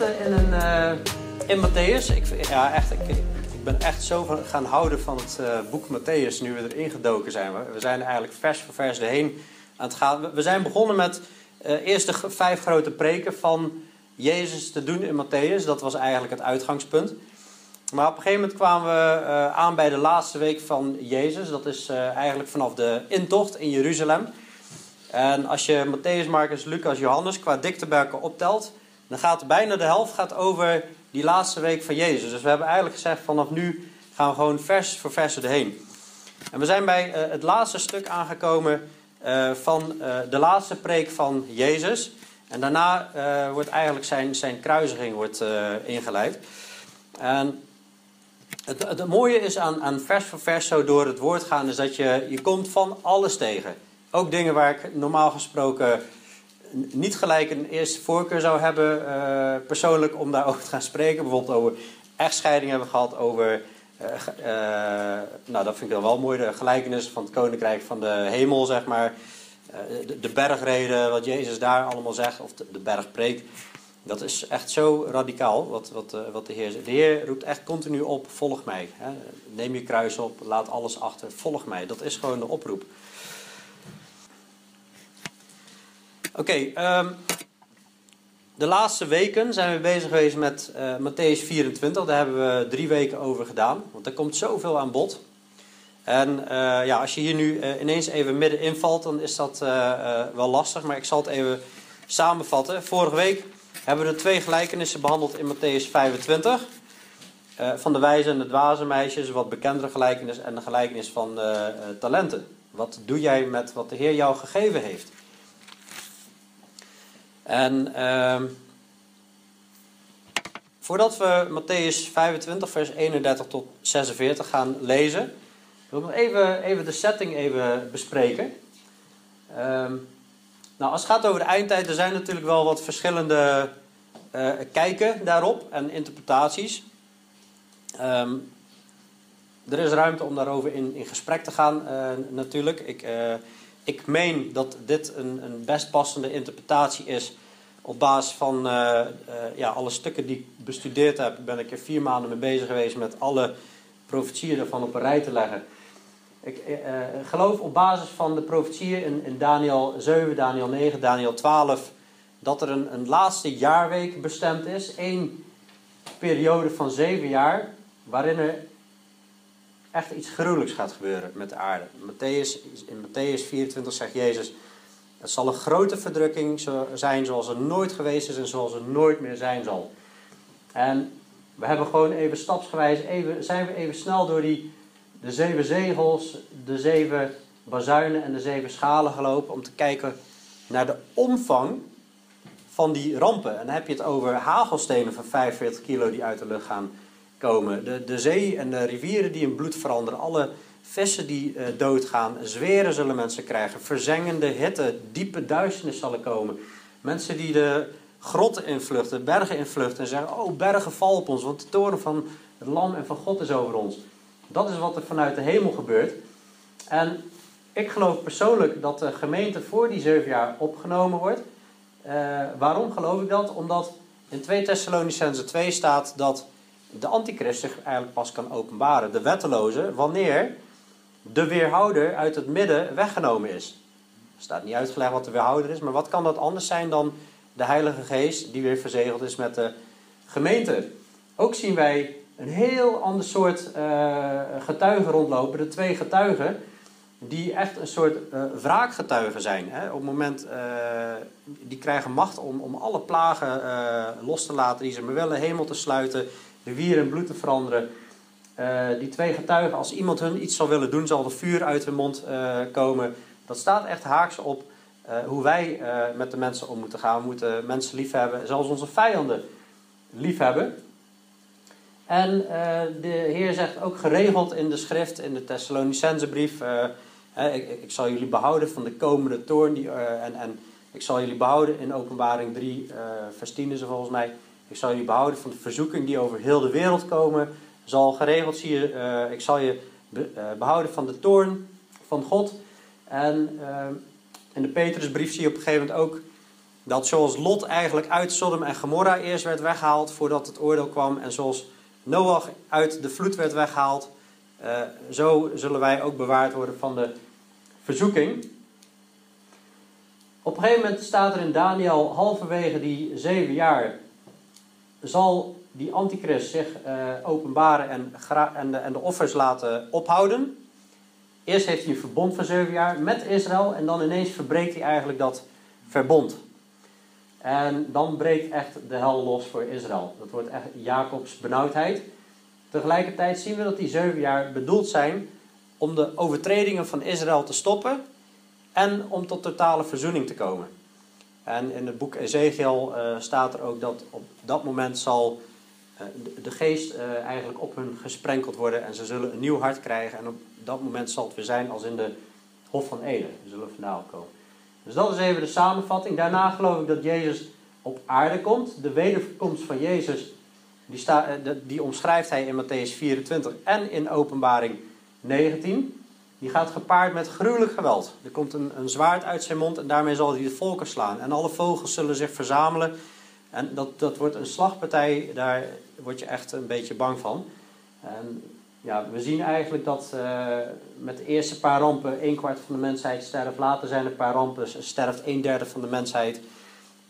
in, een, uh, in Matthäus. Ik, ja, echt, ik, ik ben echt zo van gaan houden van het uh, boek Matthäus nu we erin gedoken zijn. We zijn eigenlijk vers voor vers erheen aan het gaan. We zijn begonnen met uh, eerst de vijf grote preken van Jezus te doen in Matthäus. Dat was eigenlijk het uitgangspunt. Maar op een gegeven moment kwamen we aan bij de laatste week van Jezus. Dat is eigenlijk vanaf de intocht in Jeruzalem. En als je Matthäus, Marcus, Lucas, Johannes qua dikteberken optelt, dan gaat bijna de helft gaat over die laatste week van Jezus. Dus we hebben eigenlijk gezegd vanaf nu gaan we gewoon vers voor vers erheen. En we zijn bij uh, het laatste stuk aangekomen van de laatste preek van Jezus. En daarna wordt eigenlijk zijn, zijn kruisiging wordt, ingeleid. En het, het, mooie is aan, aan vers voor vers zo door het woord gaan, is dat je, je komt van alles tegen. Ook dingen waar ik normaal gesproken niet gelijk een eerste voorkeur zou hebben, uh, persoonlijk, om daarover te gaan spreken. Bijvoorbeeld over echtscheiding hebben we gehad, over, uh, uh, nou dat vind ik wel mooi, de gelijkenis van het koninkrijk van de hemel, zeg maar. De, de, bergreden, wat Jezus daar allemaal zegt, of de, bergpreek. Dat is echt zo radicaal wat, wat, wat de Heer zegt. De Heer roept echt continu op: volg mij. Hè. Neem je kruis op, laat alles achter, volg mij. Dat is gewoon de oproep. Oké, um, de laatste weken zijn we bezig geweest met uh, Matthäus 24. Daar hebben we drie weken over gedaan, want er komt zoveel aan bod. En uh, ja, als je hier nu ineens even midden invalt, dan is dat wel lastig. Maar ik zal het even samenvatten. Vorige week hebben we de twee gelijkenissen behandeld in Matthäus 25. Uh, van de wijze en de dwaze meisjes, wat bekendere gelijkenis en de gelijkenis van talenten. Wat doe jij met wat de Heer jou gegeven heeft? En ehm, voordat we Matthäus 25, vers 31 tot 46 gaan lezen, wil ik nog even, even de setting even bespreken. Um, nou, als het gaat over de eindtijd, er zijn natuurlijk wel wat verschillende uh, kijken daarop en interpretaties. Um, er is ruimte om daarover in, in gesprek te gaan, uh, natuurlijk. Ik, uh, ik meen dat dit een, een best passende interpretatie is. Op basis van ja, alle stukken die ik bestudeerd heb, ben ik er vier maanden mee bezig geweest met alle profetieën ervan op een rij te leggen. Ik uh, geloof op basis van de profetieën in, in, Daniel 7, Daniel 9, Daniel 12 dat er een, een laatste jaarweek bestemd is. Eén periode van zeven jaar waarin er echt iets gruwelijks gaat gebeuren met de aarde. Matthäus, in Matthäus 24 zegt Jezus, het zal een grote verdrukking zijn zoals er nooit geweest is en zoals er nooit meer zijn zal. En we hebben gewoon even stapsgewijs, even, zijn we even snel door die de zeven zegels, de zeven bazuinen en de zeven schalen gelopen om te kijken naar de omvang van die rampen. En dan heb je het over hagelstenen van 45 kilo die uit de lucht gaan komen. De, de zee en de rivieren die in bloed veranderen. Alle vissen die uh, doodgaan. Zweren zullen mensen krijgen. Verzengende hitte. Diepe duisternis zal komen. Mensen die de grotten invluchten, bergen invluchten. En zeggen, oh bergen val op ons. Want de toren van het lam en van God is over ons. Dat is wat er vanuit de hemel gebeurt. En ik geloof persoonlijk dat de gemeente voor die zeven jaar opgenomen wordt. Uh, waarom geloof ik dat? Omdat in 2 Thessalonicense 2 staat dat de antichrist zich eigenlijk pas kan openbaren, de wetteloze, wanneer de weerhouder uit het midden weggenomen is. Er staat niet uitgelegd wat de weerhouder is, maar wat kan dat anders zijn dan de Heilige Geest die weer verzegeld is met de gemeente? Ook zien wij een heel ander soort uh, getuigen rondlopen. De twee getuigen die echt een soort uh, wraakgetuigen zijn. Hè? Op het moment, uh, die krijgen macht om, om alle plagen los te laten die ze maar willen, hemel te sluiten, de wier en bloed te veranderen. die twee getuigen, als iemand hun iets zal willen doen, zal er vuur uit hun mond komen. Dat staat echt haaks op hoe wij met de mensen om moeten gaan. We moeten mensen liefhebben, zelfs onze vijanden liefhebben. En de Heer zegt ook geregeld in de schrift, in de Thessalonicense brief ik, ik, zal jullie behouden van de komende toorn. Die, en, en ik zal jullie behouden in openbaring 3, uh, vers 10 volgens mij. Ik zal jullie behouden van de verzoeking die over heel de wereld komen. Zal geregeld zie je, uh, ik zal je be, behouden van de toorn van God. En in de Petrusbrief zie je op een gegeven moment ook Dat zoals Lot eigenlijk uit Sodom en Gomorra eerst werd weggehaald voordat het oordeel kwam. En zoals Noach uit de vloed werd weggehaald. Uh, zo zullen wij ook bewaard worden van de verzoeking. Op een gegeven moment staat er in Daniel, halverwege die zeven jaar, zal die antichrist zich uh, openbaren en, en, de, en de offers laten ophouden. Eerst heeft hij een verbond van zeven jaar met Israël en dan ineens verbreekt hij eigenlijk dat verbond. En dan breekt echt de hel los voor Israël. Dat wordt echt Jacobs benauwdheid. Tegelijkertijd zien we dat die zeven jaar bedoeld zijn om de overtredingen van Israël te stoppen en om tot totale verzoening te komen. En in het boek Ezekiel uh, staat er ook dat op dat moment zal uh, de, geest uh, eigenlijk op hun gesprenkeld worden en ze zullen een nieuw hart krijgen. En op dat moment zal het weer zijn als in de Hof van Eden. Ze zullen vandaan komen. Dus dat is even de samenvatting. Daarna geloof ik dat Jezus op aarde komt. De wederkomst van Jezus, die, die omschrijft hij in Matthäus 24 en in Openbaring 19. Die gaat gepaard met gruwelijk geweld. Er komt een, een zwaard uit zijn mond en daarmee zal hij de volken slaan. En alle vogels zullen zich verzamelen. En dat, dat wordt een slagpartij, daar word je echt een beetje bang van. Ja, we zien eigenlijk dat uh, met de eerste paar rampen een kwart van de mensheid sterft. Later zijn er een paar rampen, sterft een derde van de mensheid.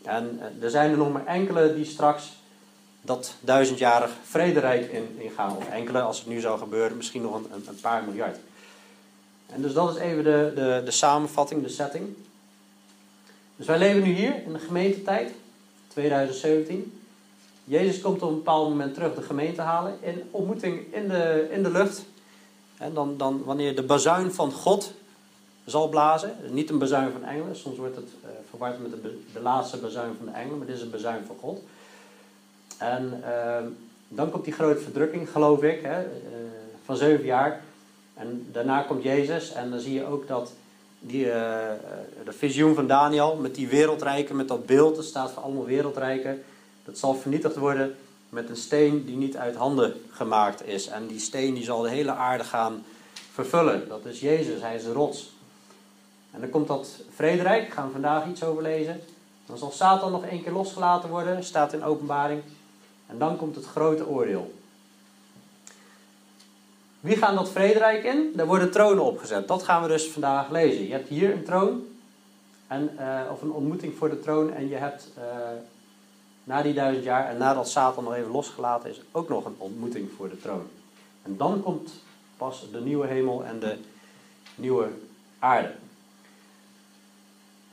En uh, er zijn er nog maar enkele die straks dat duizendjarig vrederijk in, ingaan. Of enkele, als het nu zou gebeuren, misschien nog een, een paar miljard. En dus dat is even de, de, de samenvatting, de setting. Dus wij leven nu hier in de gemeentetijd, 2017. Jezus komt op een bepaald moment terug de gemeente halen in ontmoeting in de, in de lucht. En dan, dan wanneer de bazuin van God zal blazen, niet een bazuin van engelen, soms wordt het uh, verward met de, de laatste bazuin van de engelen, maar dit is een bazuin van God. En uh, dan komt die grote verdrukking, geloof ik, hè, uh, van zeven jaar. En daarna komt Jezus en dan zie je ook dat die, uh, de visioen van Daniel met die wereldrijken, met dat beeld, dat staat voor allemaal wereldrijken, dat zal vernietigd worden met een steen die niet uit handen gemaakt is. En die steen die zal de hele aarde gaan vervullen. Dat is Jezus, hij is de rots. En dan komt dat vrederijk, gaan we vandaag iets over lezen. Dan zal Satan nog één keer losgelaten worden, staat in openbaring. En dan komt het grote oordeel. Wie gaan dat vrederijk in? Daar worden tronen opgezet. Dat gaan we dus vandaag lezen. Je hebt hier een troon, en, uh, of een ontmoeting voor de troon. En je hebt uh, na die duizend jaar en nadat Satan nog even losgelaten is, ook nog een ontmoeting voor de troon. En dan komt pas de nieuwe hemel en de nieuwe aarde.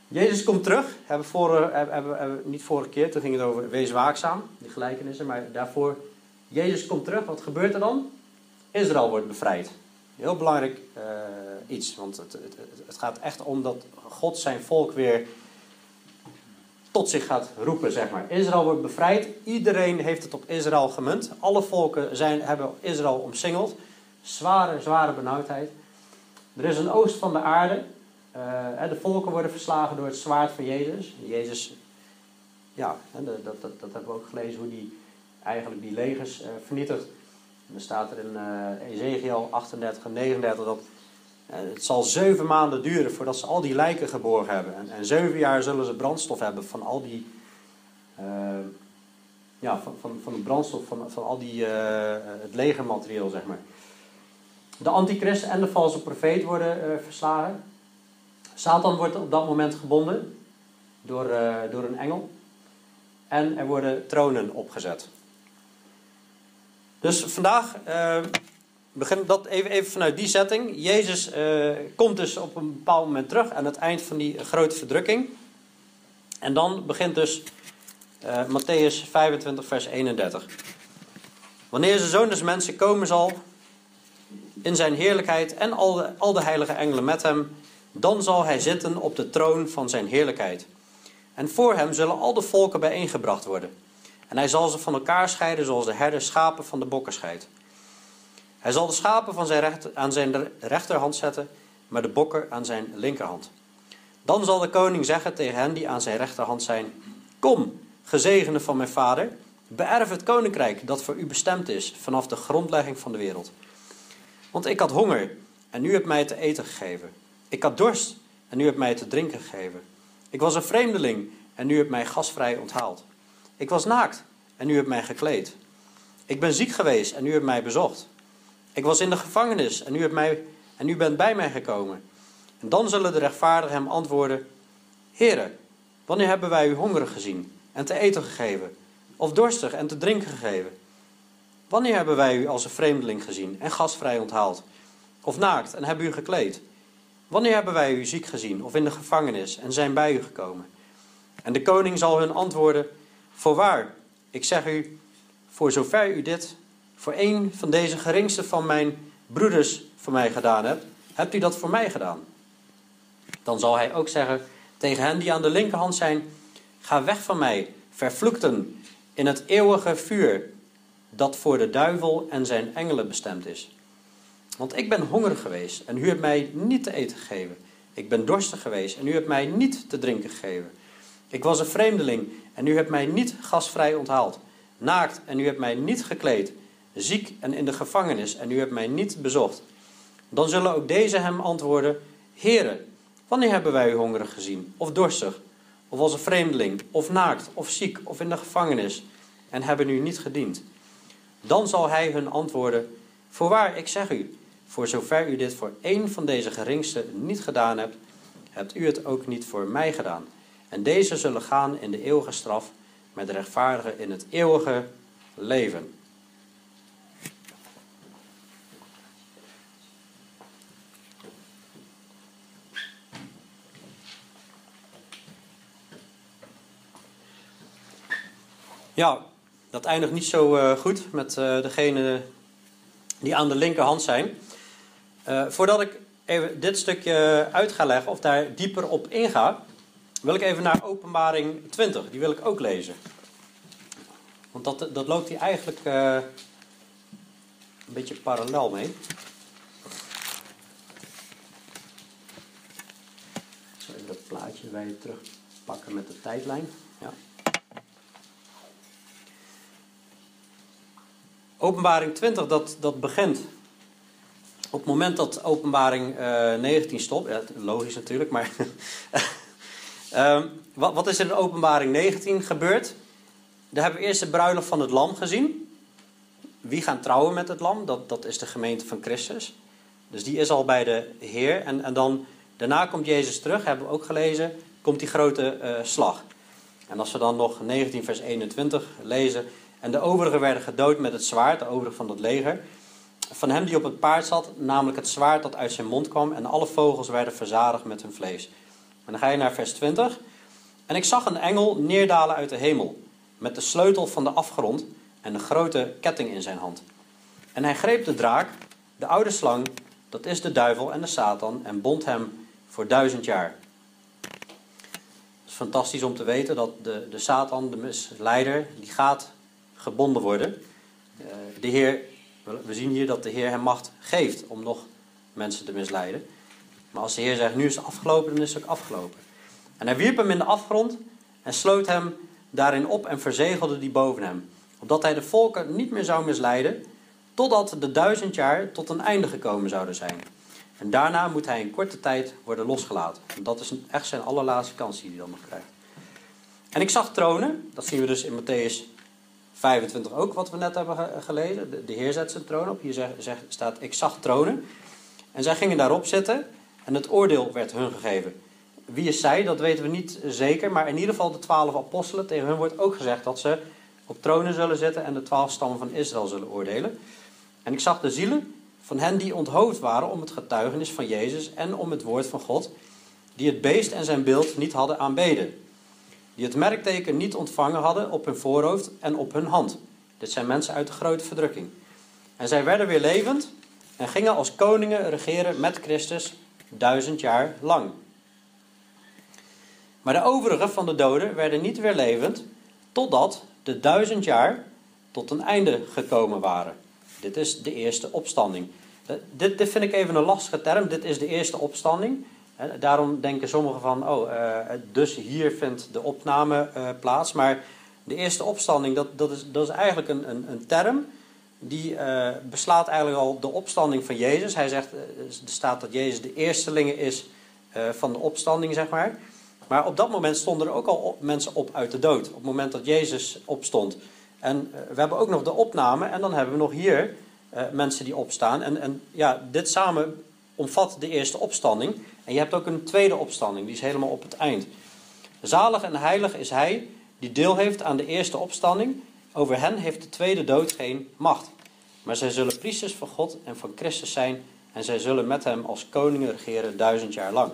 Jezus komt terug. Hebben we hebben, hebben, hebben, niet vorige keer, toen ging het over wees waakzaam, die gelijkenissen. Maar daarvoor, Jezus komt terug. Wat gebeurt er dan? Israël wordt bevrijd. Heel belangrijk uh, iets, want het, het, het, gaat echt om dat God zijn volk weer tot zich gaat roepen, zeg maar. Israël wordt bevrijd. Iedereen heeft het op Israël gemunt. Alle volken zijn, hebben Israël omsingeld. Zware, zware benauwdheid. Er is een oost van de aarde. Uh, de volken worden verslagen door het zwaard van Jezus. Jezus, ja, dat, dat, dat, hebben we ook gelezen, hoe die eigenlijk die legers uh, vernietigt. Er staat er in uh, Ezekiel 38 en 39 dat uh, het zal zeven maanden duren voordat ze al die lijken geborgen hebben. En, en zeven jaar zullen ze brandstof hebben van al die, uh, ja, van, van, van de brandstof, van, van al die, het legermateriaal, zeg maar. De antichrist en de valse profeet worden verslagen. Satan wordt op dat moment gebonden door, door een engel. En er worden tronen opgezet. Dus vandaag uh, begin dat even, even vanuit die setting. Jezus uh, komt dus op een bepaald moment terug aan het eind van die grote verdrukking. En dan begint dus uh, Matthäus 25, vers 31. Wanneer de zoon des mensen komen zal in zijn heerlijkheid en al de, al de heilige engelen met hem, dan zal hij zitten op de troon van zijn heerlijkheid. En voor hem zullen al de volken bijeengebracht worden. En hij zal ze van elkaar scheiden zoals de herder schapen van de bokken scheidt. Hij zal de schapen van zijn rechter, aan zijn rechterhand zetten, maar de bokken aan zijn linkerhand. Dan zal de koning zeggen tegen hen die aan zijn rechterhand zijn: Kom, gezegende van mijn vader, beërf het koninkrijk dat voor u bestemd is vanaf de grondlegging van de wereld. Want ik had honger en u hebt mij te eten gegeven. Ik had dorst en u hebt mij te drinken gegeven. Ik was een vreemdeling en u hebt mij gasvrij onthaald. Ik was naakt en u hebt mij gekleed. Ik ben ziek geweest en u hebt mij bezocht. Ik was in de gevangenis en u, hebt mij, en u bent bij mij gekomen. En dan zullen de rechtvaardigen hem antwoorden: Heere, wanneer hebben wij u hongerig gezien en te eten gegeven, of dorstig en te drinken gegeven? Wanneer hebben wij u als een vreemdeling gezien en gasvrij onthaald, of naakt en hebben u gekleed? Wanneer hebben wij u ziek gezien of in de gevangenis en zijn bij u gekomen? En de koning zal hun antwoorden: Voorwaar, ik zeg u, voor zover u dit voor een van deze geringste van mijn broeders voor mij gedaan hebt, hebt u dat voor mij gedaan. Dan zal hij ook zeggen tegen hen die aan de linkerhand zijn: Ga weg van mij, vervloekten, in het eeuwige vuur, dat voor de duivel en zijn engelen bestemd is. Want ik ben hongerig geweest en u hebt mij niet te eten gegeven. Ik ben dorstig geweest en u hebt mij niet te drinken gegeven. Ik was een vreemdeling en u hebt mij niet gasvrij onthaald. Naakt en u hebt mij niet gekleed. Ziek en in de gevangenis en u hebt mij niet bezocht. Dan zullen ook deze hem antwoorden: Heere, wanneer hebben wij u hongerig gezien, of dorstig, of als een vreemdeling, of naakt, of ziek, of in de gevangenis, en hebben u niet gediend? Dan zal hij hun antwoorden: Voorwaar, ik zeg u, voor zover u dit voor één van deze geringste niet gedaan hebt, hebt u het ook niet voor mij gedaan. En deze zullen gaan in de eeuwige straf, met de rechtvaardigen in het eeuwige leven. Ja, dat eindigt niet zo uh, goed met uh, degene die aan de linkerhand zijn. Uh, voordat ik even dit stukje uit ga leggen of daar dieper op inga, wil ik even naar Openbaring 20. Die wil ik ook lezen. Want dat, dat loopt hier eigenlijk een beetje parallel mee. Ik zal even dat plaatje bij je terugpakken met de tijdlijn. Ja. Openbaring 20, dat, dat begint. Op het moment dat openbaring uh, 19 stopt, ja, logisch natuurlijk, maar um, wat, wat is er in openbaring 19 gebeurd? Daar hebben we eerst de bruiloft van het lam gezien. Wie gaan trouwen met het lam? Dat, dat is de gemeente van Christus. Dus die is al bij de Heer. En, en dan, daarna komt Jezus terug, hebben we ook gelezen, komt die grote uh, slag. En als we dan nog 19 vers 21 lezen, en de overigen werden gedood met het zwaard, de overigen van het leger. Van hem die op het paard zat, namelijk het zwaard dat uit zijn mond kwam. En alle vogels werden verzadigd met hun vlees. En dan ga je naar vers 20. En ik zag een engel neerdalen uit de hemel. Met de sleutel van de afgrond en een grote ketting in zijn hand. En hij greep de draak, de oude slang, dat is de duivel en de Satan, en bond hem voor duizend jaar. Het is fantastisch om te weten dat de, de Satan, de misleider, die gaat gebonden worden. Eh, de Heer, we zien hier dat de Heer hem macht geeft om nog mensen te misleiden. Maar als de Heer zegt, nu is het afgelopen, dan is het ook afgelopen. En hij wierp hem in de afgrond en sloot hem daarin op en verzegelde die boven hem. Opdat hij de volken niet meer zou misleiden, totdat de duizend jaar tot een einde gekomen zouden zijn. En daarna moet hij in korte tijd worden losgelaten. En dat is echt zijn allerlaatste kans die hij dan nog krijgt. En ik zag tronen, dat zien we dus in Matthäus 25 ook, wat we net hebben gelezen. De, Heer zet zijn troon op. Hier staat, ik zag tronen. En zij gingen daarop zitten en het oordeel werd hun gegeven. Wie is zij, dat weten we niet zeker. Maar in ieder geval de twaalf apostelen. Tegen hun wordt ook gezegd dat ze op tronen zullen zitten en de twaalf stammen van Israël zullen oordelen. En ik zag de zielen van hen die onthoofd waren om het getuigenis van Jezus en om het woord van God. Die het beest en zijn beeld niet hadden aanbeden die het merkteken niet ontvangen hadden op hun voorhoofd en op hun hand. Dit zijn mensen uit de grote verdrukking. En zij werden weer levend en gingen als koningen regeren met Christus duizend jaar lang. Maar de overigen van de doden werden niet weer levend, totdat de duizend jaar tot een einde gekomen waren. Dit is de eerste opstanding. Eh, dit, dit vind ik even een lastige term. Dit is de eerste opstanding. Daarom denken sommigen van, oh, eh, dus hier vindt de opname eh, plaats. Maar de eerste opstanding, dat, dat, is, dat is eigenlijk een, een, een term die uh, beslaat eigenlijk al de opstanding van Jezus. Hij zegt, er staat dat Jezus de eerstelinge is van de opstanding, zeg maar. Maar op dat moment stonden er ook al mensen op uit de dood. Op het moment dat Jezus opstond. En eh, we hebben ook nog de opname. En dan hebben we nog hier mensen die opstaan. En, en ja, dit samen omvat de eerste opstanding. En je hebt ook een tweede opstanding. Die is helemaal op het eind. Zalig en heilig is hij die deel heeft aan de eerste opstanding. Over hen heeft de tweede dood geen macht. Maar zij zullen priesters van God en van Christus zijn. En zij zullen met hem als koningen regeren duizend jaar lang.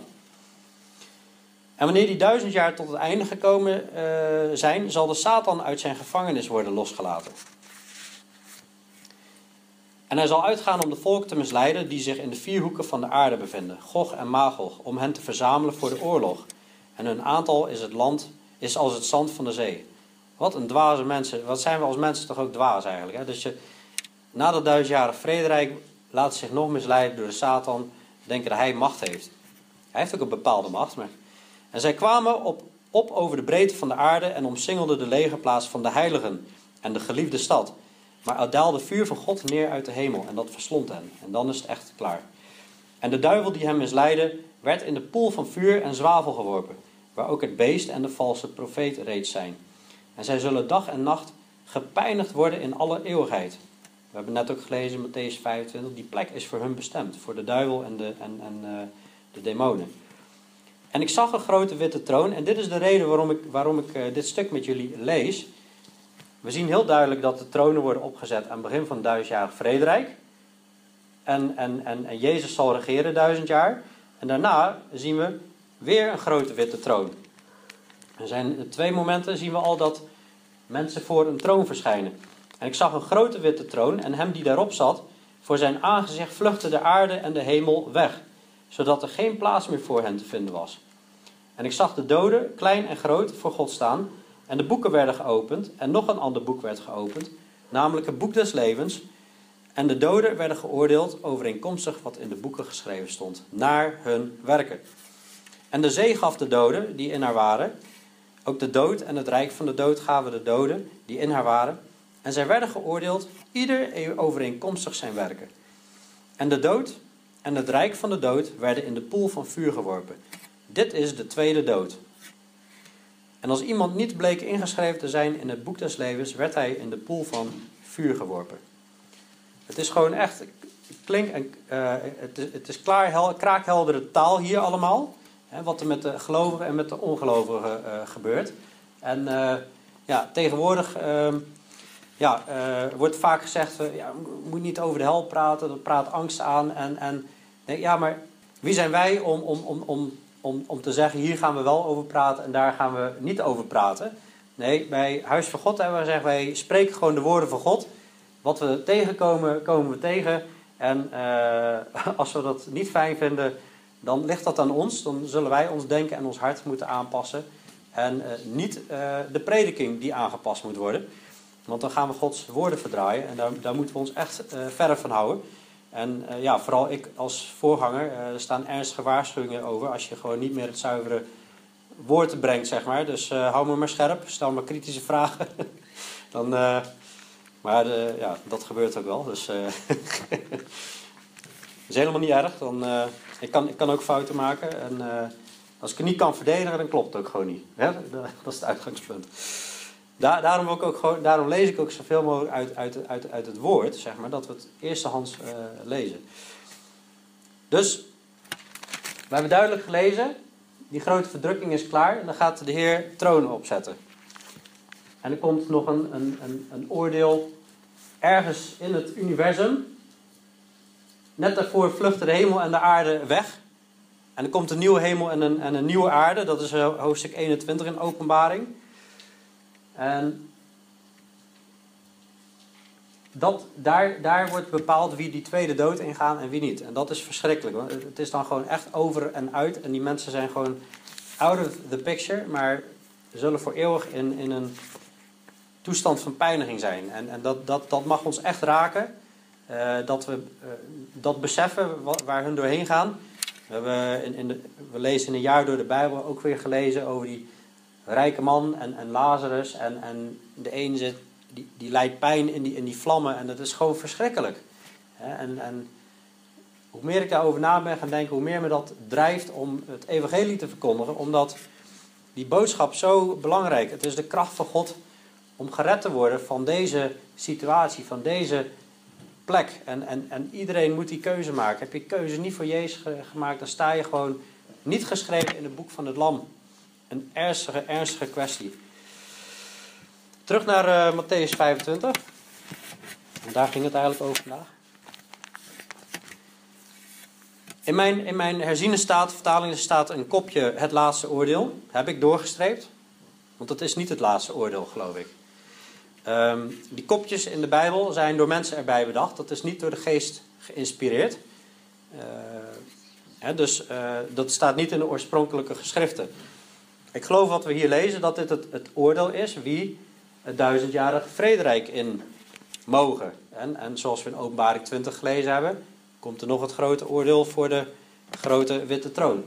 En wanneer die duizend jaar tot het einde gekomen uh, zijn, zal de Satan uit zijn gevangenis worden losgelaten. En hij zal uitgaan om de volk te misleiden die zich in de vier hoeken van de aarde bevinden, Gog en Magog, om hen te verzamelen voor de oorlog. En hun aantal is, het land, is als het zand van de zee. Wat een dwaze mensen. Wat zijn we als mensen toch ook dwaas eigenlijk. Hè? Dus je, na dat duizendjarig vrederijk laat zich nog misleiden door de Satan, denken dat hij macht heeft. Hij heeft ook een bepaalde macht, maar en zij kwamen op, op over de breedte van de aarde en omsingelden de legerplaats van de heiligen en de geliefde stad. Maar er daalde vuur van God neer uit de hemel en dat verslond hen. En dan is het echt klaar. En de duivel die hem misleidde, werd in de poel van vuur en zwavel geworpen, waar ook het beest en de valse profeet reeds zijn. En zij zullen dag en nacht gepijnigd worden in alle eeuwigheid. We hebben net ook gelezen in Matthäus 25, die plek is voor hun bestemd, voor de duivel en de, en, en, uh, de demonen. En ik zag een grote witte troon. En dit is de reden waarom ik, waarom ik uh, dit stuk met jullie lees. We zien heel duidelijk dat de tronen worden opgezet aan het begin van het duizendjarig vrederijk. En, en, en, en Jezus zal regeren duizend jaar. En daarna zien we weer een grote witte troon. Er zijn twee momenten zien we al dat mensen voor een troon verschijnen. En ik zag een grote witte troon en hem die daarop zat. Voor zijn aangezicht vluchtte de aarde en de hemel weg zodat er geen plaats meer voor hen te vinden was. En ik zag de doden, klein en groot, voor God staan. En de boeken werden geopend. En nog een ander boek werd geopend, namelijk het boek des levens. En de doden werden geoordeeld overeenkomstig wat in de boeken geschreven stond, naar hun werken. En de zee gaf de doden die in haar waren. Ook de dood en het rijk van de dood gaven de doden die in haar waren. En zij werden geoordeeld, ieder overeenkomstig zijn werken. En de dood en het rijk van de dood werden in de poel van vuur geworpen. Dit is de tweede dood. En als iemand niet bleek ingeschreven te zijn in het boek des levens, werd hij in de poel van vuur geworpen. Het is gewoon echt, klink, uh, het, is, het is klaar, hel, kraakheldere taal hier allemaal. Hè, wat er met de gelovigen en met de ongelovigen uh, gebeurt. En uh, ja, tegenwoordig ehm, ja, uh, wordt vaak gezegd, ja, moet niet over de hel praten, dat praat angst aan. En, en nee, ja, maar wie zijn wij om, om, om, om, om, om te zeggen, hier gaan we wel over praten en daar gaan we niet over praten. Nee, bij Huis van God hebben we gezegd, wij spreken gewoon de woorden van God. Wat we tegenkomen, komen we tegen. En als we dat niet fijn vinden, dan ligt dat aan ons. Dan zullen wij ons denken en ons hart moeten aanpassen. En niet de prediking die aangepast moet worden. Want dan gaan we Gods woorden verdraaien en daar, moeten we ons echt uh, verder van houden. En ja, vooral ik als voorganger, staan ernstige waarschuwingen over als je gewoon niet meer het zuivere woord brengt, zeg maar. Dus hou me maar scherp, stel me kritische vragen. dan, maar ja, dat gebeurt ook wel. Dus dat is helemaal niet erg. Dan, ik, kan, ik kan ook fouten maken. En als ik het niet kan verdedigen, dan klopt het ook gewoon niet. Hè? Dat is het uitgangspunt. Daar, daarom, ook ook daarom lees ik ook zoveel mogelijk uit, uit, uit, uit het woord, zeg maar, dat we het eerstehands uh, lezen. Dus, we hebben duidelijk gelezen, die grote verdrukking is klaar, en dan gaat de Heer tronen opzetten. En er komt nog een, een, een, een oordeel ergens in het universum. Net daarvoor vluchten de hemel en de aarde weg. En er komt een nieuwe hemel en een, en een nieuwe aarde. Dat is hoofdstuk 21 in openbaring. En dat, daar, daar wordt bepaald wie die tweede dood ingaan en wie niet. En dat is verschrikkelijk. Want het is dan gewoon echt over en uit. En die mensen zijn gewoon out of the picture. Maar zullen voor eeuwig in, in een toestand van pijniging zijn. En, en dat, dat, dat mag ons echt raken. Uh, dat we uh, dat beseffen waar hun doorheen gaan. We, hebben in, in de, we lezen in een jaar door de Bijbel ook weer gelezen over die rijke man en, en Lazarus. En, en de een zit, die, die lijdt pijn in die, in die vlammen. En dat is gewoon verschrikkelijk. En, en hoe meer ik daarover na ben gaan denken, hoe meer me dat drijft om het evangelie te verkondigen. Omdat die boodschap zo belangrijk. Het is de kracht van God om gered te worden van deze situatie, van deze plek. En, en, en iedereen moet die keuze maken. Heb je keuze niet voor Jezus gemaakt, dan sta je gewoon niet geschreven in het boek van het Lam. Een ernstige, ernstige kwestie. Terug naar uh, Matthäus 25. En daar ging het eigenlijk over vandaag. In mijn, in mijn herziene staat, vertaling staat een kopje het laatste oordeel. Heb ik doorgestreept. Want het is niet het laatste oordeel, geloof ik. Um, die kopjes in de Bijbel zijn door mensen erbij bedacht. Dat is niet door de geest geïnspireerd. Uh, hè, dus uh, dat staat niet in de oorspronkelijke geschriften. Ik geloof wat we hier lezen, dat dit het, het oordeel is wie het duizendjarige vrederijk in mogen. En, en zoals we in openbaring 20 gelezen hebben, komt er nog het grote oordeel voor de grote witte troon.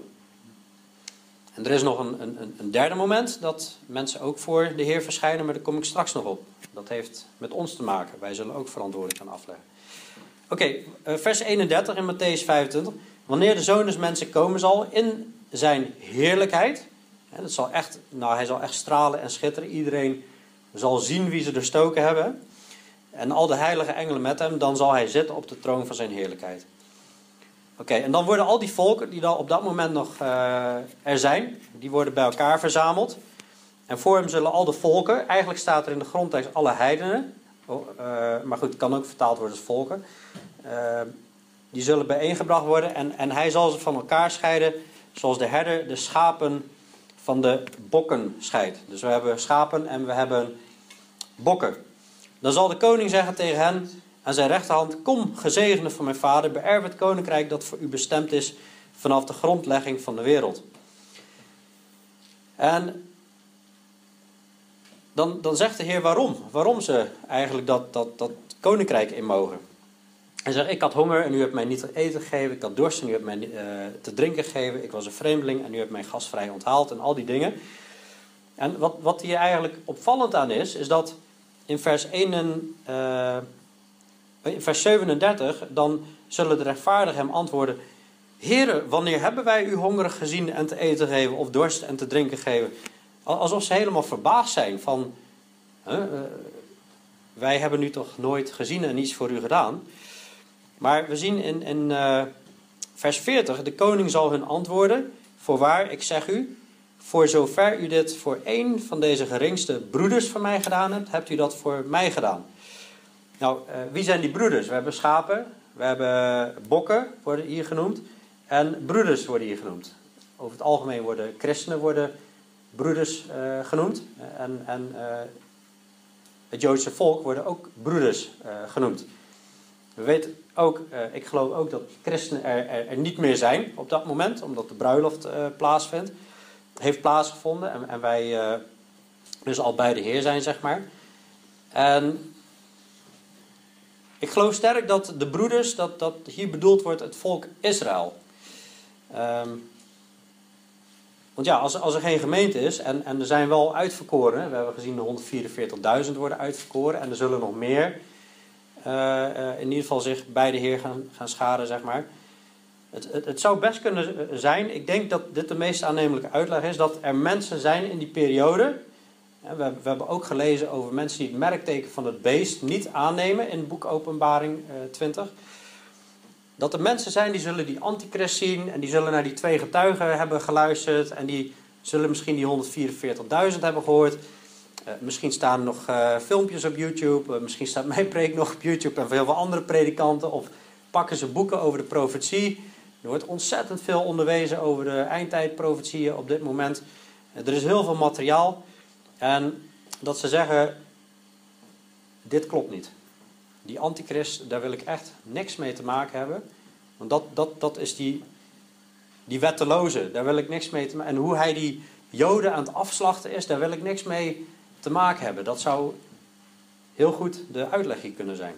En er is nog een, een, een derde moment dat mensen ook voor de Heer verschijnen, maar daar kom ik straks nog op. Dat heeft met ons te maken. Wij zullen ook verantwoording gaan afleggen. Oké, eh, vers 31 in Matthäus 25. Wanneer de zoon des mensen komen zal in zijn heerlijkheid. Hè, dat zal echt, nou, hij zal echt stralen en schitteren. Iedereen zal zien wie ze er stoken hebben. En al de heilige engelen met hem. Dan zal hij zitten op de troon van zijn heerlijkheid. Oké, en dan worden al die volken die dan op dat moment nog uh, er zijn. Die worden bij elkaar verzameld. En voor hem zullen al de volken, eigenlijk staat er in de grondtekst alle heidenen, oh, uh, maar goed, het kan ook vertaald worden als volken, uh, die zullen bijeengebracht worden en, en hij zal ze van elkaar scheiden, zoals de herder de schapen van de bokken scheidt. Dus we hebben schapen en we hebben bokken. Dan zal de koning zeggen tegen hen aan zijn rechterhand: Kom, gezegende van mijn vader, beërf het koninkrijk dat voor u bestemd is vanaf de grondlegging van de wereld. En dan, dan zegt de Heer waarom. Waarom ze eigenlijk dat, dat, dat koninkrijk in mogen. Hij zegt, ik had honger en u hebt mij niet te eten gegeven. Ik had dorst en u hebt mij uh, te drinken gegeven. Ik was een vreemdeling en u hebt mij gastvrij onthaald. En al die dingen. En wat, wat hier eigenlijk opvallend aan is, is dat in vers, 1 en, in vers 37, dan zullen de rechtvaardigen hem antwoorden... Heren, wanneer hebben wij u hongerig gezien en te eten geven of dorst en te drinken geven? Alsof ze helemaal verbaasd zijn van, uh, wij hebben u toch nooit gezien en niets voor u gedaan. Maar we zien in, in uh, vers 40, de koning zal hun antwoorden, voorwaar, ik zeg u, voor zover u dit voor één van deze geringste broeders van mij gedaan hebt, hebt u dat voor mij gedaan. Nou, uh, wie zijn die broeders? We hebben schapen, we hebben bokken, worden hier genoemd, en broeders worden hier genoemd. Over het algemeen worden christenen worden broeders uh, genoemd. En, en uh, het Joodse volk worden ook broeders genoemd. We weten ook, ik geloof ook dat christenen er, er, er, niet meer zijn op dat moment, omdat de bruiloft plaatsvindt. Heeft plaatsgevonden en, en wij dus al bij de Heer zijn, zeg maar. En ik geloof sterk dat de broeders, dat, dat hier bedoeld wordt het volk Israël. Um, want ja, als, als er geen gemeente is en, en er zijn wel uitverkoren, we hebben gezien de 144.000 worden uitverkoren en er zullen nog meer uh, uh, in ieder geval zich bij de Heer gaan, gaan scharen, zeg maar. Het, het, het, zou best kunnen zijn, ik denk dat dit de meest aannemelijke uitleg is, dat er mensen zijn in die periode. We, hebben ook gelezen over mensen die het merkteken van het beest niet aannemen in boek Openbaring uh, 20. Dat er mensen zijn die zullen die antichrist zien en die zullen naar die twee getuigen hebben geluisterd en die zullen misschien die 144.000 hebben gehoord. Uh, misschien staan er nog uh, filmpjes op YouTube, misschien staat mijn preek nog op YouTube en veel andere predikanten. Of pakken ze boeken over de profetie. Er wordt ontzettend veel onderwezen over de eindtijdprofetieën op dit moment. er is heel veel materiaal. En dat ze zeggen, dit klopt niet. Die antichrist, daar wil ik echt niks mee te maken hebben. Want dat, dat, dat is die, die wetteloze, daar wil ik niks mee te maken. En hoe hij die joden aan het afslachten is, daar wil ik niks mee te maken hebben. Dat zou heel goed de uitleg hier kunnen zijn.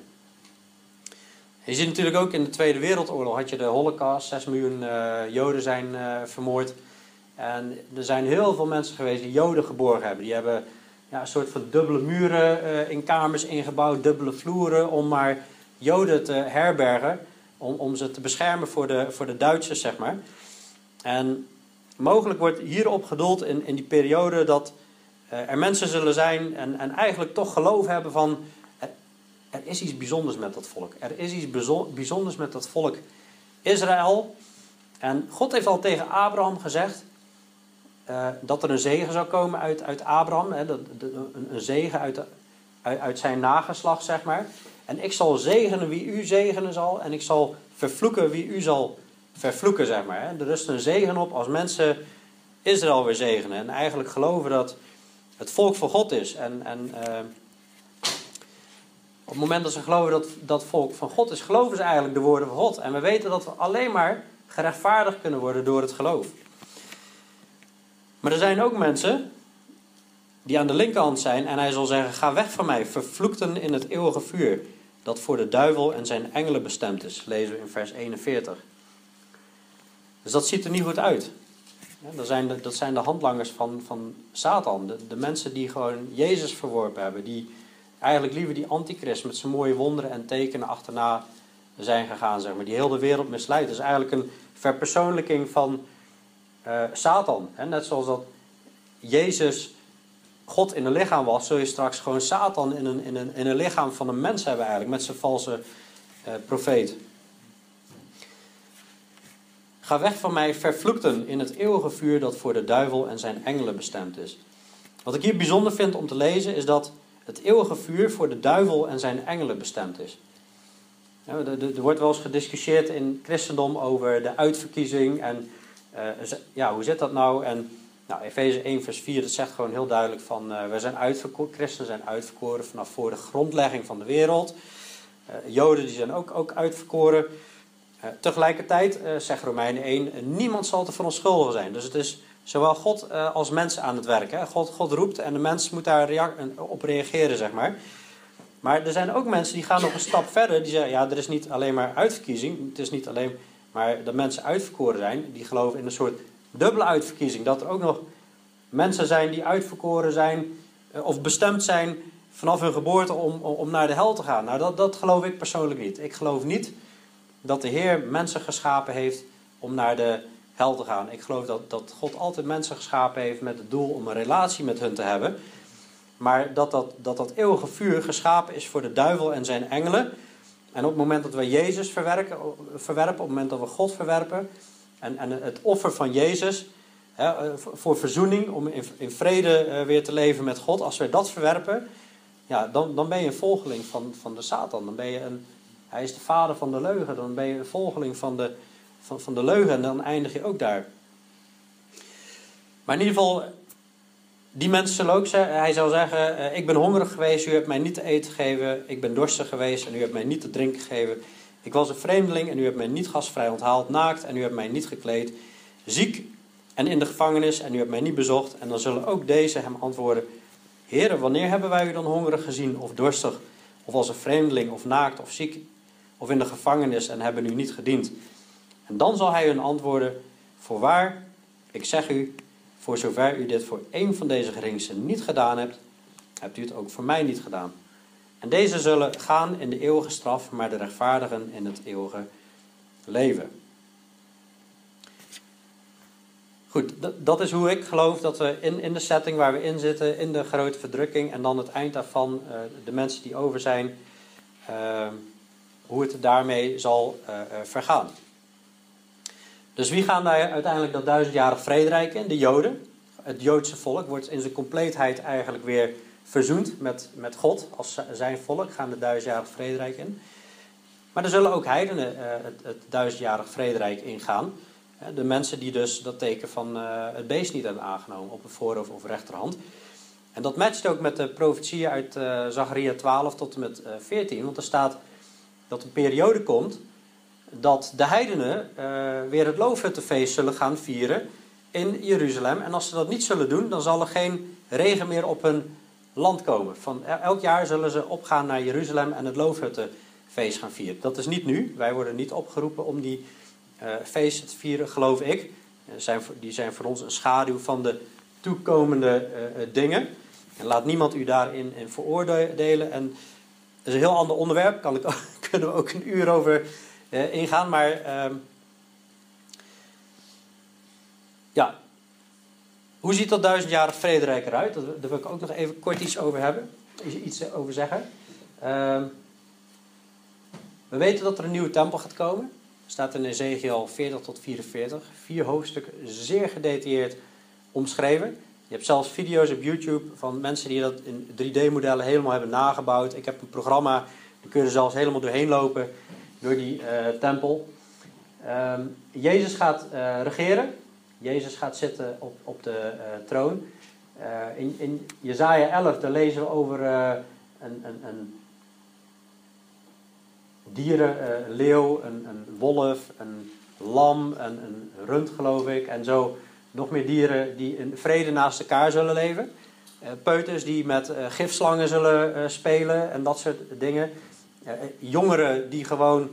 Je ziet natuurlijk ook in de Tweede Wereldoorlog had je de Holocaust, 6 miljoen uh, Joden zijn uh, vermoord. En er zijn heel veel mensen geweest die Joden geborgen hebben. Die hebben ja, een soort van dubbele muren uh, in kamers ingebouwd, dubbele vloeren, om maar Joden te herbergen, om, om ze te beschermen voor de, voor de Duitsers, zeg maar. En mogelijk wordt hierop gedoeld in, in die periode dat uh, er mensen zullen zijn en, en eigenlijk toch geloof hebben van er, is iets bijzonders met dat volk. Er is iets bijzonders met dat volk Israël. En God heeft al tegen Abraham gezegd uh, dat er een zegen zou komen uit, uit Abraham. Hè, dat, een, zegen uit, uit, zijn nageslacht, zeg maar. En ik zal zegenen wie u zegenen zal. En ik zal vervloeken wie u zal vervloeken, zeg maar. Er rust een zegen op als mensen Israël weer zegenen. En eigenlijk geloven dat het volk van God is. En, en uh, op het moment dat ze geloven dat dat volk van God is, geloven ze eigenlijk de woorden van God. En we weten dat we alleen maar gerechtvaardigd kunnen worden door het geloof. Maar er zijn ook mensen die aan de linkerhand zijn en hij zal zeggen: Ga weg van mij, vervloekten in het eeuwige vuur, dat voor de duivel en zijn engelen bestemd is. Lezen we in vers 41. Dus dat ziet er niet goed uit. dat, zijn de, dat zijn de handlangers van, van Satan. De, mensen die gewoon Jezus verworpen hebben. Die eigenlijk liever die antichrist met zijn mooie wonderen en tekenen achterna zijn gegaan. Zeg maar, die heel de wereld misleidt. Dat is eigenlijk een verpersoonlijking van uh, Satan. Net zoals dat Jezus God in een lichaam was, zul je straks gewoon Satan in een, in een, in een lichaam van een mens hebben eigenlijk. Met zijn valse uh, profeet. Ga weg van mij, vervloekten in het eeuwige vuur dat voor de duivel en zijn engelen bestemd is. Wat ik hier bijzonder vind om te lezen is dat het eeuwige vuur voor de duivel en zijn engelen bestemd is. Er wordt wel eens gediscussieerd in christendom over de uitverkiezing en ja, hoe zit dat nou? En nou, Efeze 1 vers 4 dat zegt gewoon heel duidelijk van uh, we zijn uitverkoren, christenen zijn uitverkoren vanaf voor de grondlegging van de wereld. Uh, Joden die zijn ook, ook uitverkoren. Tegelijkertijd zegt Romeinen 1, niemand zal te verontschuldigen zijn. Dus het is zowel God als mensen aan het werken. God, God roept en de mens moet daar op reageren, zeg maar. Maar er zijn ook mensen die gaan nog een stap verder. Die zeggen, ja, er is niet alleen maar uitverkiezing. Het is niet alleen maar dat mensen uitverkoren zijn. Die geloven in een soort dubbele uitverkiezing. Dat er ook nog mensen zijn die uitverkoren zijn of bestemd zijn vanaf hun geboorte om, om naar de hel te gaan. Nou, dat, dat geloof ik persoonlijk niet. Ik geloof niet dat de Heer mensen geschapen heeft om naar de hel te gaan. Ik geloof dat, dat God altijd mensen geschapen heeft met het doel om een relatie met hun te hebben. Maar dat dat, dat dat eeuwige vuur geschapen is voor de duivel en zijn engelen. En op het moment dat we Jezus verwerpen, op het moment dat we God verwerpen. En, en het offer van Jezus hè, voor verzoening, om in, in vrede eh, weer te leven met God. Als wij dat verwerpen, ja, dan, dan ben je een volgeling van, van de Satan. Dan ben je een, hij is de vader van de leugen. Dan ben je een volgeling van de, van, van de leugen en dan eindig je ook daar. Maar in ieder geval, die mensen zullen ook zeggen, hij zal zeggen, eh, ik ben hongerig geweest, u hebt mij niet te eten gegeven. Ik ben dorstig geweest en u hebt mij niet te drinken gegeven. Ik was een vreemdeling en u hebt mij niet gastvrij onthaald, naakt en u hebt mij niet gekleed. Ziek en in de gevangenis en u hebt mij niet bezocht. En dan zullen ook deze hem antwoorden, Heren, wanneer hebben wij u dan hongerig gezien of dorstig, of als een vreemdeling of naakt of ziek of in de gevangenis en hebben u niet gediend? En dan zal hij hun antwoorden: Voorwaar, ik zeg u, voor zover u dit voor één van deze geringsten niet gedaan hebt, hebt u het ook voor mij niet gedaan. En deze zullen gaan in de eeuwige straf, maar de rechtvaardigen in het eeuwige leven. Goed, dat is hoe ik geloof dat we in, in de setting waar we in zitten, in de grote verdrukking en dan het eind daarvan, uh, de mensen die over zijn, uh, hoe het daarmee zal uh, vergaan. Dus wie gaan daar uiteindelijk dat duizendjarig vrederijk in? De Joden. Het Joodse volk wordt in zijn compleetheid eigenlijk weer verzoend met, met God als zijn volk, gaan de duizendjarig vrederijk in. Maar er zullen ook heidenen uh, het, het duizendjarig vrederijk ingaan. De mensen die dus dat teken van uh, het beest niet hebben aangenomen op een voorhoofd of rechterhand. En dat matcht ook met de profetieën uit uh, Zacharia 12 tot en met 14. Want er staat dat een periode komt dat de heidenen uh, weer het loofhuttenfeest zullen gaan vieren in Jeruzalem. En als ze dat niet zullen doen, dan zal er geen regen meer op hun land komen. Van elk jaar zullen ze opgaan naar Jeruzalem en het loofhuttenfeest gaan vieren. Dat is niet nu. Wij worden niet opgeroepen om die uh, feesten te vieren, geloof ik. Zijn, die zijn voor ons een schaduw van de toekomende dingen. En laat niemand u daarin in veroordelen. En dat is een heel ander onderwerp. Kan ik, kunnen we ook een uur over uh, ingaan. Maar uh, ja, Hoe ziet dat duizendjarig vrederijk eruit? Daar wil ik ook nog even kort iets over hebben. Iets over zeggen. Ehm, we weten dat er een nieuwe tempel gaat komen. Staat in Ezekiel 40 tot 44. Vier hoofdstukken, zeer gedetailleerd omschreven. Je hebt zelfs video's op YouTube van mensen die dat in 3D-modellen helemaal hebben nagebouwd. Ik heb een programma, daar kun zelfs helemaal doorheen lopen, door die uh, tempel. Um, Jezus gaat uh, regeren. Jezus gaat zitten op, op de uh, troon. in, in Jezaja 11, daar lezen we over een, een, een dieren, een leeuw, een, een wolf, een lam, een, een rund geloof ik. En zo nog meer dieren die in vrede naast elkaar zullen leven. Peuters die met gifslangen zullen spelen en dat soort dingen. Jongeren die gewoon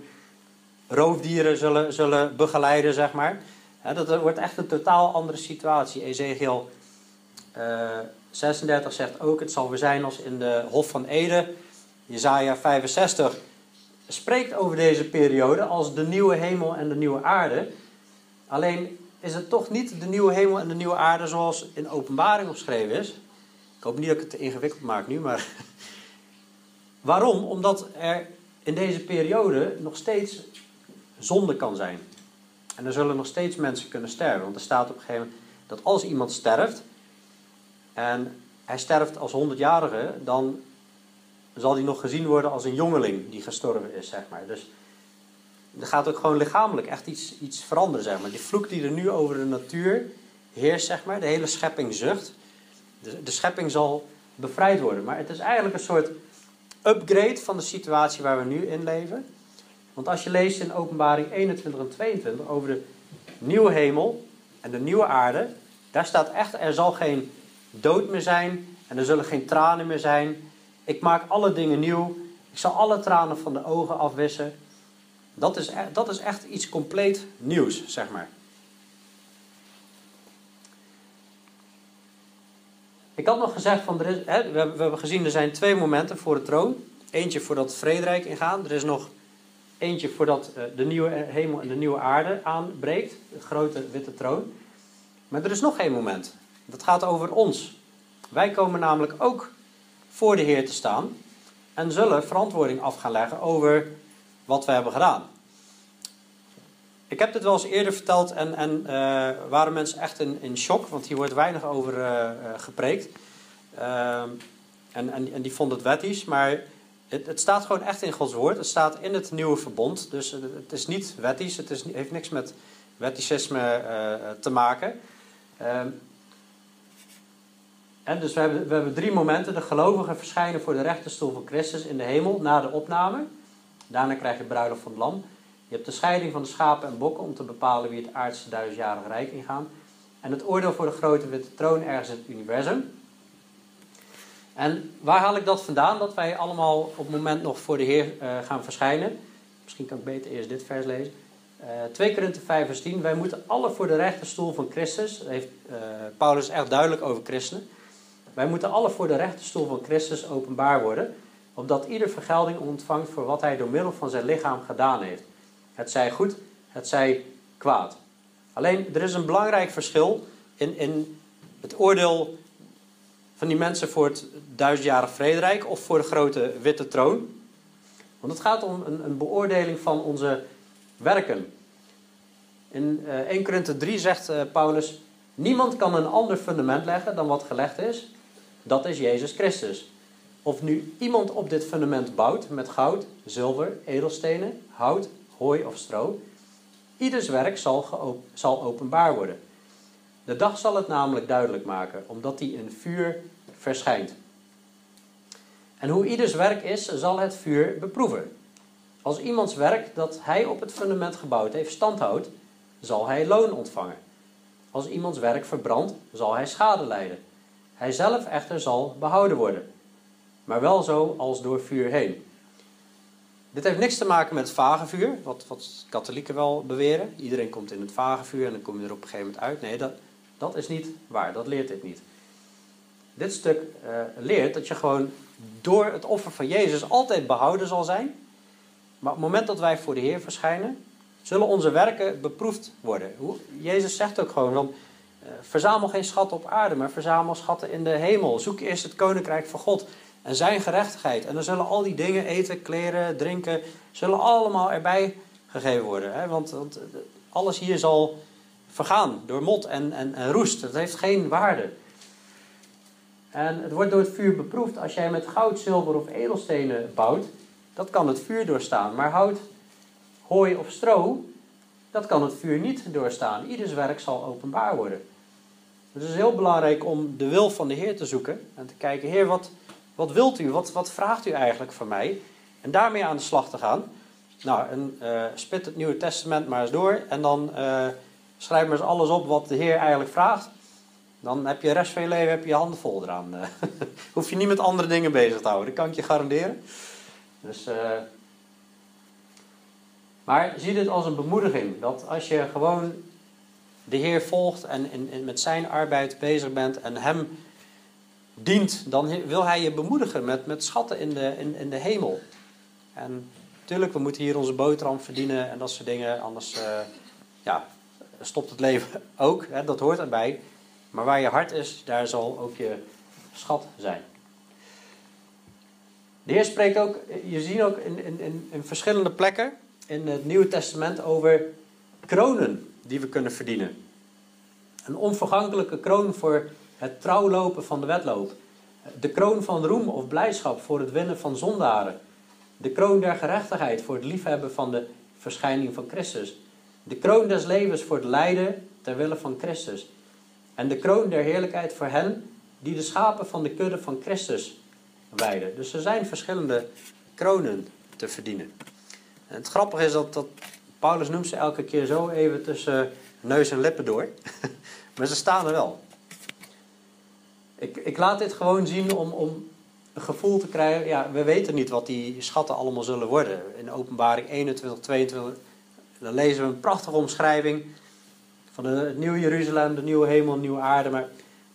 roofdieren zullen, zullen begeleiden, zeg maar. dat wordt echt een totaal andere situatie. Ezekiel 36 zegt ook, het zal weer zijn als in de Hof van Eden. Jezaja 65 spreekt over deze periode als de nieuwe hemel en de nieuwe aarde. Alleen is het toch niet de nieuwe hemel en de nieuwe aarde zoals in openbaring opgeschreven is. Ik hoop niet dat ik het te ingewikkeld maak nu, maar. Waarom? Omdat er in deze periode nog steeds zonde kan zijn. En er zullen nog steeds mensen kunnen sterven. Want er staat op een gegeven moment dat als iemand sterft. en hij sterft als 100-jarige. dan zal hij nog gezien worden als een jongeling die gestorven is, zeg maar. Dus er gaat ook gewoon lichamelijk echt iets, iets veranderen, zeg maar. Die vloek die er nu over de natuur heerst, zeg maar, de hele schepping zucht. De, de schepping zal bevrijd worden. Maar het is eigenlijk een soort upgrade van de situatie waar we nu in leven. Want als je leest in openbaring 21 en 22 over de nieuwe hemel en de nieuwe aarde, daar staat echt, er zal geen dood meer zijn en er zullen geen tranen meer zijn. Ik maak alle dingen nieuw. Ik zal alle tranen van de ogen afwissen. Dat is, e-, dat is echt iets compleet nieuws, zeg maar. Ik had nog gezegd, van, hè, we, hebben, we hebben gezien er zijn twee momenten voor de troon. Eentje voordat Frederik ingaan. Er is nog eentje voordat uh, de nieuwe hemel en de nieuwe aarde aanbreekt. De grote witte troon. Maar er is nog één moment. Dat gaat over ons. Wij komen namelijk ook voor de Heer te staan. En zullen verantwoording af gaan leggen over wat we hebben gedaan. Ik heb dit wel eens eerder verteld en, en uh, waren mensen echt in, in shock, want hier wordt weinig over uh, gepreekt. Uh, en, en, en die vonden het wettisch, maar het, het, staat gewoon echt in Gods woord. Het staat in het nieuwe verbond, dus het is niet wettisch, het is, heeft niks met wetticisme te maken. Ehm, en dus we hebben, we hebben drie momenten. De gelovigen verschijnen voor de rechterstoel van Christus in de hemel na de opname. Daarna krijg je bruiloft van het lam. Je hebt de scheiding van de schapen en bokken om te bepalen wie het aardse duizendjarige rijk ingaan. En het oordeel voor de grote witte troon ergens in het universum. En waar haal ik dat vandaan? Dat wij allemaal op het moment nog voor de Heer uh, gaan verschijnen. Misschien kan ik beter eerst dit vers lezen. Uh, 2 Korinthe 5 vers 10. Wij moeten alle voor de rechterstoel van Christus. Dat heeft uh, Paulus echt duidelijk over christenen. Wij moeten alle voor de rechterstoel van Christus openbaar worden opdat ieder vergelding ontvangt voor wat hij door middel van zijn lichaam gedaan heeft. Het zij goed, het zij kwaad. Alleen, er is een belangrijk verschil in, in het oordeel van die mensen voor het duizendjarig vrederijk of voor de grote witte troon. Want het gaat om een, een beoordeling van onze werken. In uh, 1 Korinthe 3 zegt uh, Paulus: Niemand kan een ander fundament leggen dan wat gelegd is. Dat is Jezus Christus. Of nu iemand op dit fundament bouwt met goud, zilver, edelstenen, hout, hooi of stro, ieders werk zal, zal openbaar worden. De dag zal het namelijk duidelijk maken, omdat die in vuur verschijnt. En hoe ieders werk is, zal het vuur beproeven. Als iemands werk dat hij op het fundament gebouwd heeft standhoudt, zal hij loon ontvangen. Als iemands werk verbrandt, zal hij schade lijden. Hij zelf echter zal behouden worden maar wel zo als door vuur heen. Dit heeft niks te maken met het vagevuur, wat, wat katholieken wel beweren. Iedereen komt in het vagevuur en dan kom je er op een gegeven moment uit. Nee, dat, dat is niet waar, dat leert dit niet. Dit stuk uh, leert dat je gewoon door het offer van Jezus altijd behouden zal zijn. Maar op het moment dat wij voor de Heer verschijnen, zullen onze werken beproefd worden. Jezus zegt ook gewoon, van, verzamel geen schatten op aarde, maar verzamel schatten in de hemel. Zoek eerst het koninkrijk van God en zijn gerechtigheid. En dan zullen al die dingen, eten, kleren, drinken, zullen allemaal erbij gegeven worden. Hè? Want, want, alles hier zal vergaan door mot en, en, roest. Het heeft geen waarde. En het wordt door het vuur beproefd. Als jij met goud, zilver of edelstenen bouwt, dat kan het vuur doorstaan. Maar hout, hooi of stro, dat kan het vuur niet doorstaan. Ieders werk zal openbaar worden. Dus het is heel belangrijk om de wil van de Heer te zoeken en te kijken: Heer, wat, wat wilt u? Wat, wat vraagt u eigenlijk van mij? En daarmee aan de slag te gaan. Nou, en, uh, spit het Nieuwe Testament maar eens door en dan uh, schrijf maar eens alles op wat de Heer eigenlijk vraagt. Dan heb je de rest van je leven heb je, handen vol eraan. Hoef je niet met andere dingen bezig te houden, dat kan ik je garanderen. Dus, uh, maar zie dit als een bemoediging. Dat als je gewoon de Heer volgt en, en, met zijn arbeid bezig bent en hem dient, dan wil hij je bemoedigen met, met schatten in de, in, in de hemel. En natuurlijk, we moeten hier onze boterham verdienen en dat soort dingen. Anders uh, ja, stopt het leven ook, hè, dat hoort erbij. Maar waar je hart is, daar zal ook je schat zijn. De Heer spreekt ook, je ziet ook in, in, in verschillende plekken in het Nieuwe Testament over kronen die we kunnen verdienen. Een onvergankelijke kroon voor het trouwlopen van de wedloop. De kroon van roem of blijdschap voor het winnen van zondaren. De kroon der gerechtigheid voor het liefhebben van de verschijning van Christus. De kroon des levens voor het lijden ter wille van Christus. En de kroon der heerlijkheid voor hen die de schapen van de kudde van Christus wijden. Dus er zijn verschillende kronen te verdienen. En het grappige is dat, dat Paulus noemt ze elke keer zo even tussen neus en lippen door. maar ze staan er wel. Ik, ik laat dit gewoon zien om, om een gevoel te krijgen. Ja, we weten niet wat die schatten allemaal zullen worden. In openbaring 21, 22, dan lezen we een prachtige omschrijving van het nieuwe Jeruzalem, de nieuwe hemel, de nieuwe aarde. Maar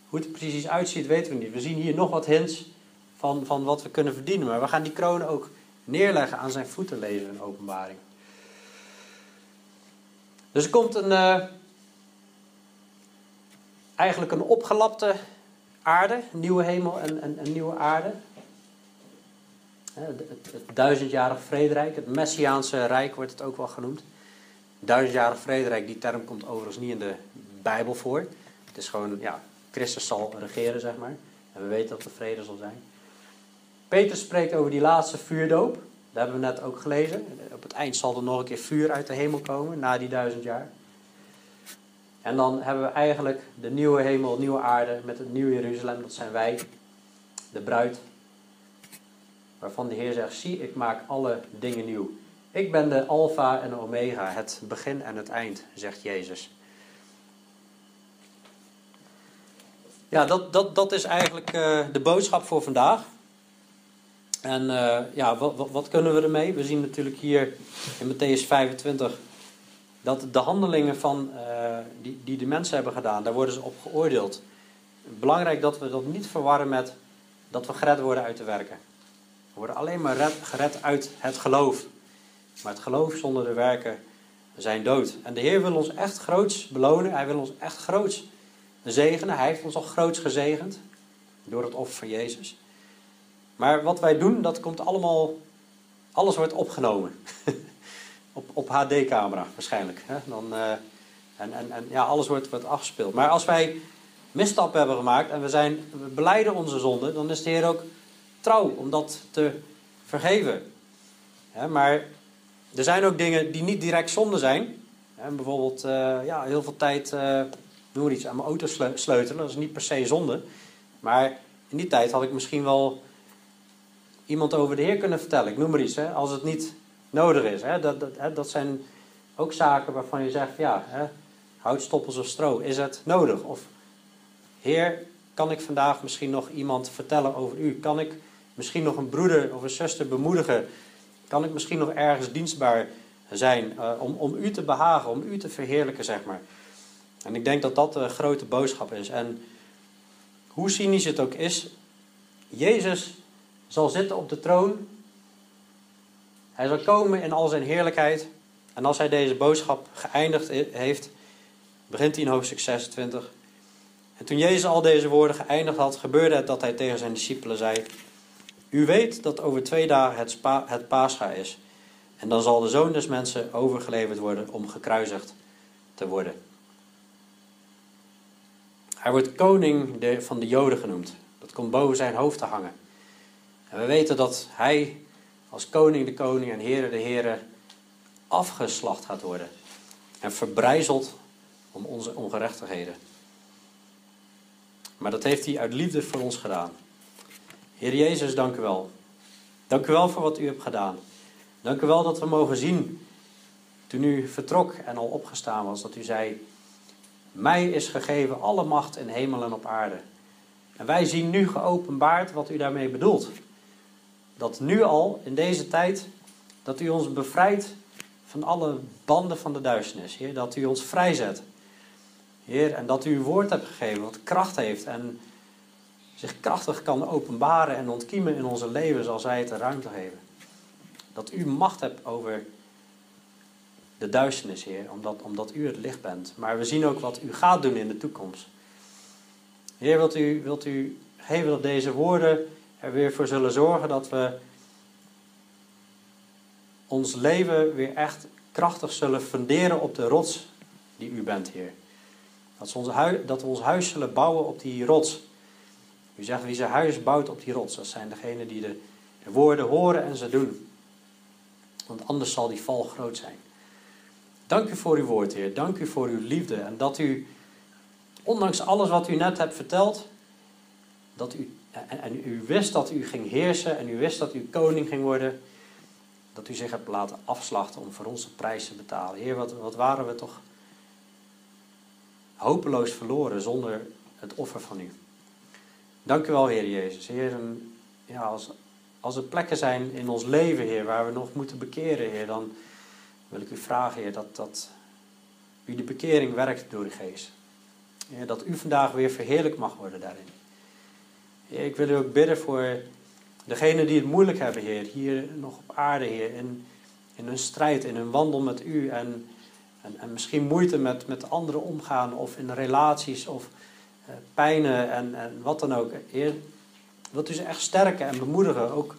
hoe het er precies uitziet, weten we niet. We zien hier nog wat hints van, van wat we kunnen verdienen. Maar we gaan die kronen ook neerleggen aan zijn voeten, lezen in openbaring. Dus er komt een, uh, eigenlijk een opgelapte aarde, nieuwe hemel en nieuwe aarde. Het, het, het duizendjarig vrederijk, het Messiaanse rijk wordt het ook wel genoemd. Duizendjarig vrederijk, die term komt overigens niet in de Bijbel voor. Het is gewoon, ja, Christus zal regeren, zeg maar. En we weten dat er vrede zal zijn. Peter spreekt over die laatste vuurdoop. Dat hebben we net ook gelezen. Op het eind zal er nog een keer vuur uit de hemel komen, na die duizend jaar. En dan hebben we eigenlijk de nieuwe hemel, nieuwe aarde met het nieuwe Jeruzalem. Dat zijn wij, de bruid. Waarvan de Heer zegt, zie ik maak alle dingen nieuw. Ik ben de alfa en de omega, het begin en het eind, zegt Jezus. Ja, dat, dat, dat is eigenlijk uh, de boodschap voor vandaag. En uh, ja, wat, wat, wat, kunnen we ermee? We zien natuurlijk hier in Matthäus 25 dat de handelingen van, uh, die, die de mensen hebben gedaan, daar worden ze op geoordeeld. Belangrijk dat we dat niet verwarren met dat we gered worden uit de werken. We worden alleen maar red, gered uit het geloof. Maar het geloof zonder de werken zijn dood. En de Heer wil ons echt groots belonen. Hij wil ons echt groots zegenen. Hij heeft ons al groots gezegend door het offer van Jezus. Maar wat wij doen, dat komt allemaal, alles wordt opgenomen. op, op HD-camera waarschijnlijk. Hè? Dan, uh, en, en, en ja, alles wordt, wordt afgespeeld. Maar als wij misstappen hebben gemaakt en we, zijn, we beleiden onze zonde, dan is de Heer ook trouw om dat te vergeven. maar er zijn ook dingen die niet direct zonde zijn. bijvoorbeeld uh, ja, heel veel tijd uh, noem iets aan mijn auto sleutelen. Dat is niet per se zonde. Maar in die tijd had ik misschien wel iemand over de Heer kunnen vertellen. Ik noem maar iets, hè, als het niet nodig is. Hè. Dat, dat, dat zijn ook zaken waarvan je zegt, ja, hè, houtstoppels of stro, is het nodig? Of, Heer, kan ik vandaag misschien nog iemand vertellen over u? Kan ik misschien nog een broeder of een zuster bemoedigen? Kan ik misschien nog ergens dienstbaar zijn uh, om, om u te behagen, om u te verheerlijken, zeg maar? En ik denk dat dat de grote boodschap is. En hoe cynisch het ook is, Jezus zal zitten op de troon. Hij zal komen in al zijn heerlijkheid. En als hij deze boodschap geëindigd heeft, begint hij in hoofdstuk 26. En toen Jezus al deze woorden geëindigd had, gebeurde het dat hij tegen zijn discipelen zei: U weet dat over twee dagen het, spa, het Pascha is. En dan zal de zoon des mensen overgeleverd worden om gekruisigd te worden. Hij wordt koning van de Joden genoemd. Dat komt boven zijn hoofd te hangen. En we weten dat hij als koning de koning en heren de heren afgeslacht gaat worden. En verbrijzeld om onze ongerechtigheden. Maar dat heeft hij uit liefde voor ons gedaan. Heer Jezus, dank u wel. Dank u wel voor wat u hebt gedaan. Dank u wel dat we mogen zien, toen u vertrok en al opgestaan was, dat u zei: Mij is gegeven alle macht in hemel en op aarde. En wij zien nu geopenbaard wat u daarmee bedoelt. Dat nu al, in deze tijd, dat u ons bevrijdt van alle banden van de duisternis. Heer, dat u ons vrijzet. Heer, en dat u uw woord hebt gegeven, wat kracht heeft en zich krachtig kan openbaren en ontkiemen in onze leven zoals wij het de ruimte geven. Dat u macht hebt over de duisternis, Heer, omdat, omdat u het licht bent. Maar we zien ook wat u gaat doen in de toekomst. Heer, wilt u, wilt u geven dat deze woorden er weer voor zullen zorgen dat we ons leven weer echt krachtig zullen funderen op de rots die u bent, Heer. Dat, we, onze dat we ons huis zullen bouwen op die rots. U zegt wie zijn huis bouwt op die rots, dat zijn degenen die de, de woorden horen en ze doen. Want anders zal die val groot zijn. Dank u voor uw woord, Heer. Dank u voor uw liefde. En dat u, ondanks alles wat u net hebt verteld, dat u, en, en u wist dat u ging heersen en u wist dat u koning ging worden, dat u zich hebt laten afslachten om voor ons de prijs te betalen. Heer, wat, wat waren we toch hopeloos verloren zonder het offer van u. Dank u wel, Heer Jezus. Heer, en, ja, als, als er plekken zijn in ons leven, Heer, waar we nog moeten bekeren, Heer, dan wil ik u vragen, Heer, dat, dat u de bekering werkt door de geest. Dat u vandaag weer verheerlijk mag worden daarin. Ik wil u ook bidden voor degenen die het moeilijk hebben, Heer, hier nog op aarde, Heer, in, in hun strijd, in hun wandel met u en, en, en misschien moeite met, met anderen omgaan of in relaties of uh, pijnen en, en wat dan ook. Heer, wilt u ze echt sterken en bemoedigen, ook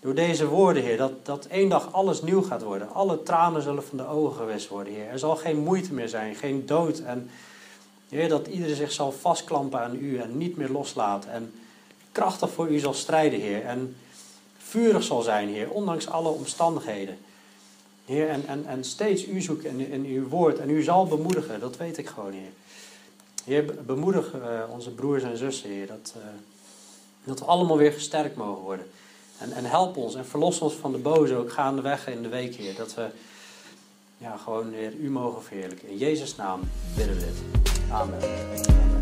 door deze woorden, Heer, dat, dat één dag alles nieuw gaat worden. Alle tranen zullen van de ogen gewist worden, Heer. Er zal geen moeite meer zijn, geen dood. En Heer, dat iedereen zich zal vastklampen aan u en niet meer loslaten. En krachtig voor u zal strijden, Heer. En vurig zal zijn, Heer, ondanks alle omstandigheden. Heer, en, en, en steeds u zoeken in, in uw woord. En u zal bemoedigen, dat weet ik gewoon, Heer. Heer, bemoedig uh, onze broers en zussen, Heer. Dat, uh, dat we allemaal weer gesterkt mogen worden. En, en help ons en verlos ons van de boze ook gaandeweg in de week, Heer. Dat we ja, gewoon weer u mogen verheerlijken. In Jezus' naam bidden we dit. Amen.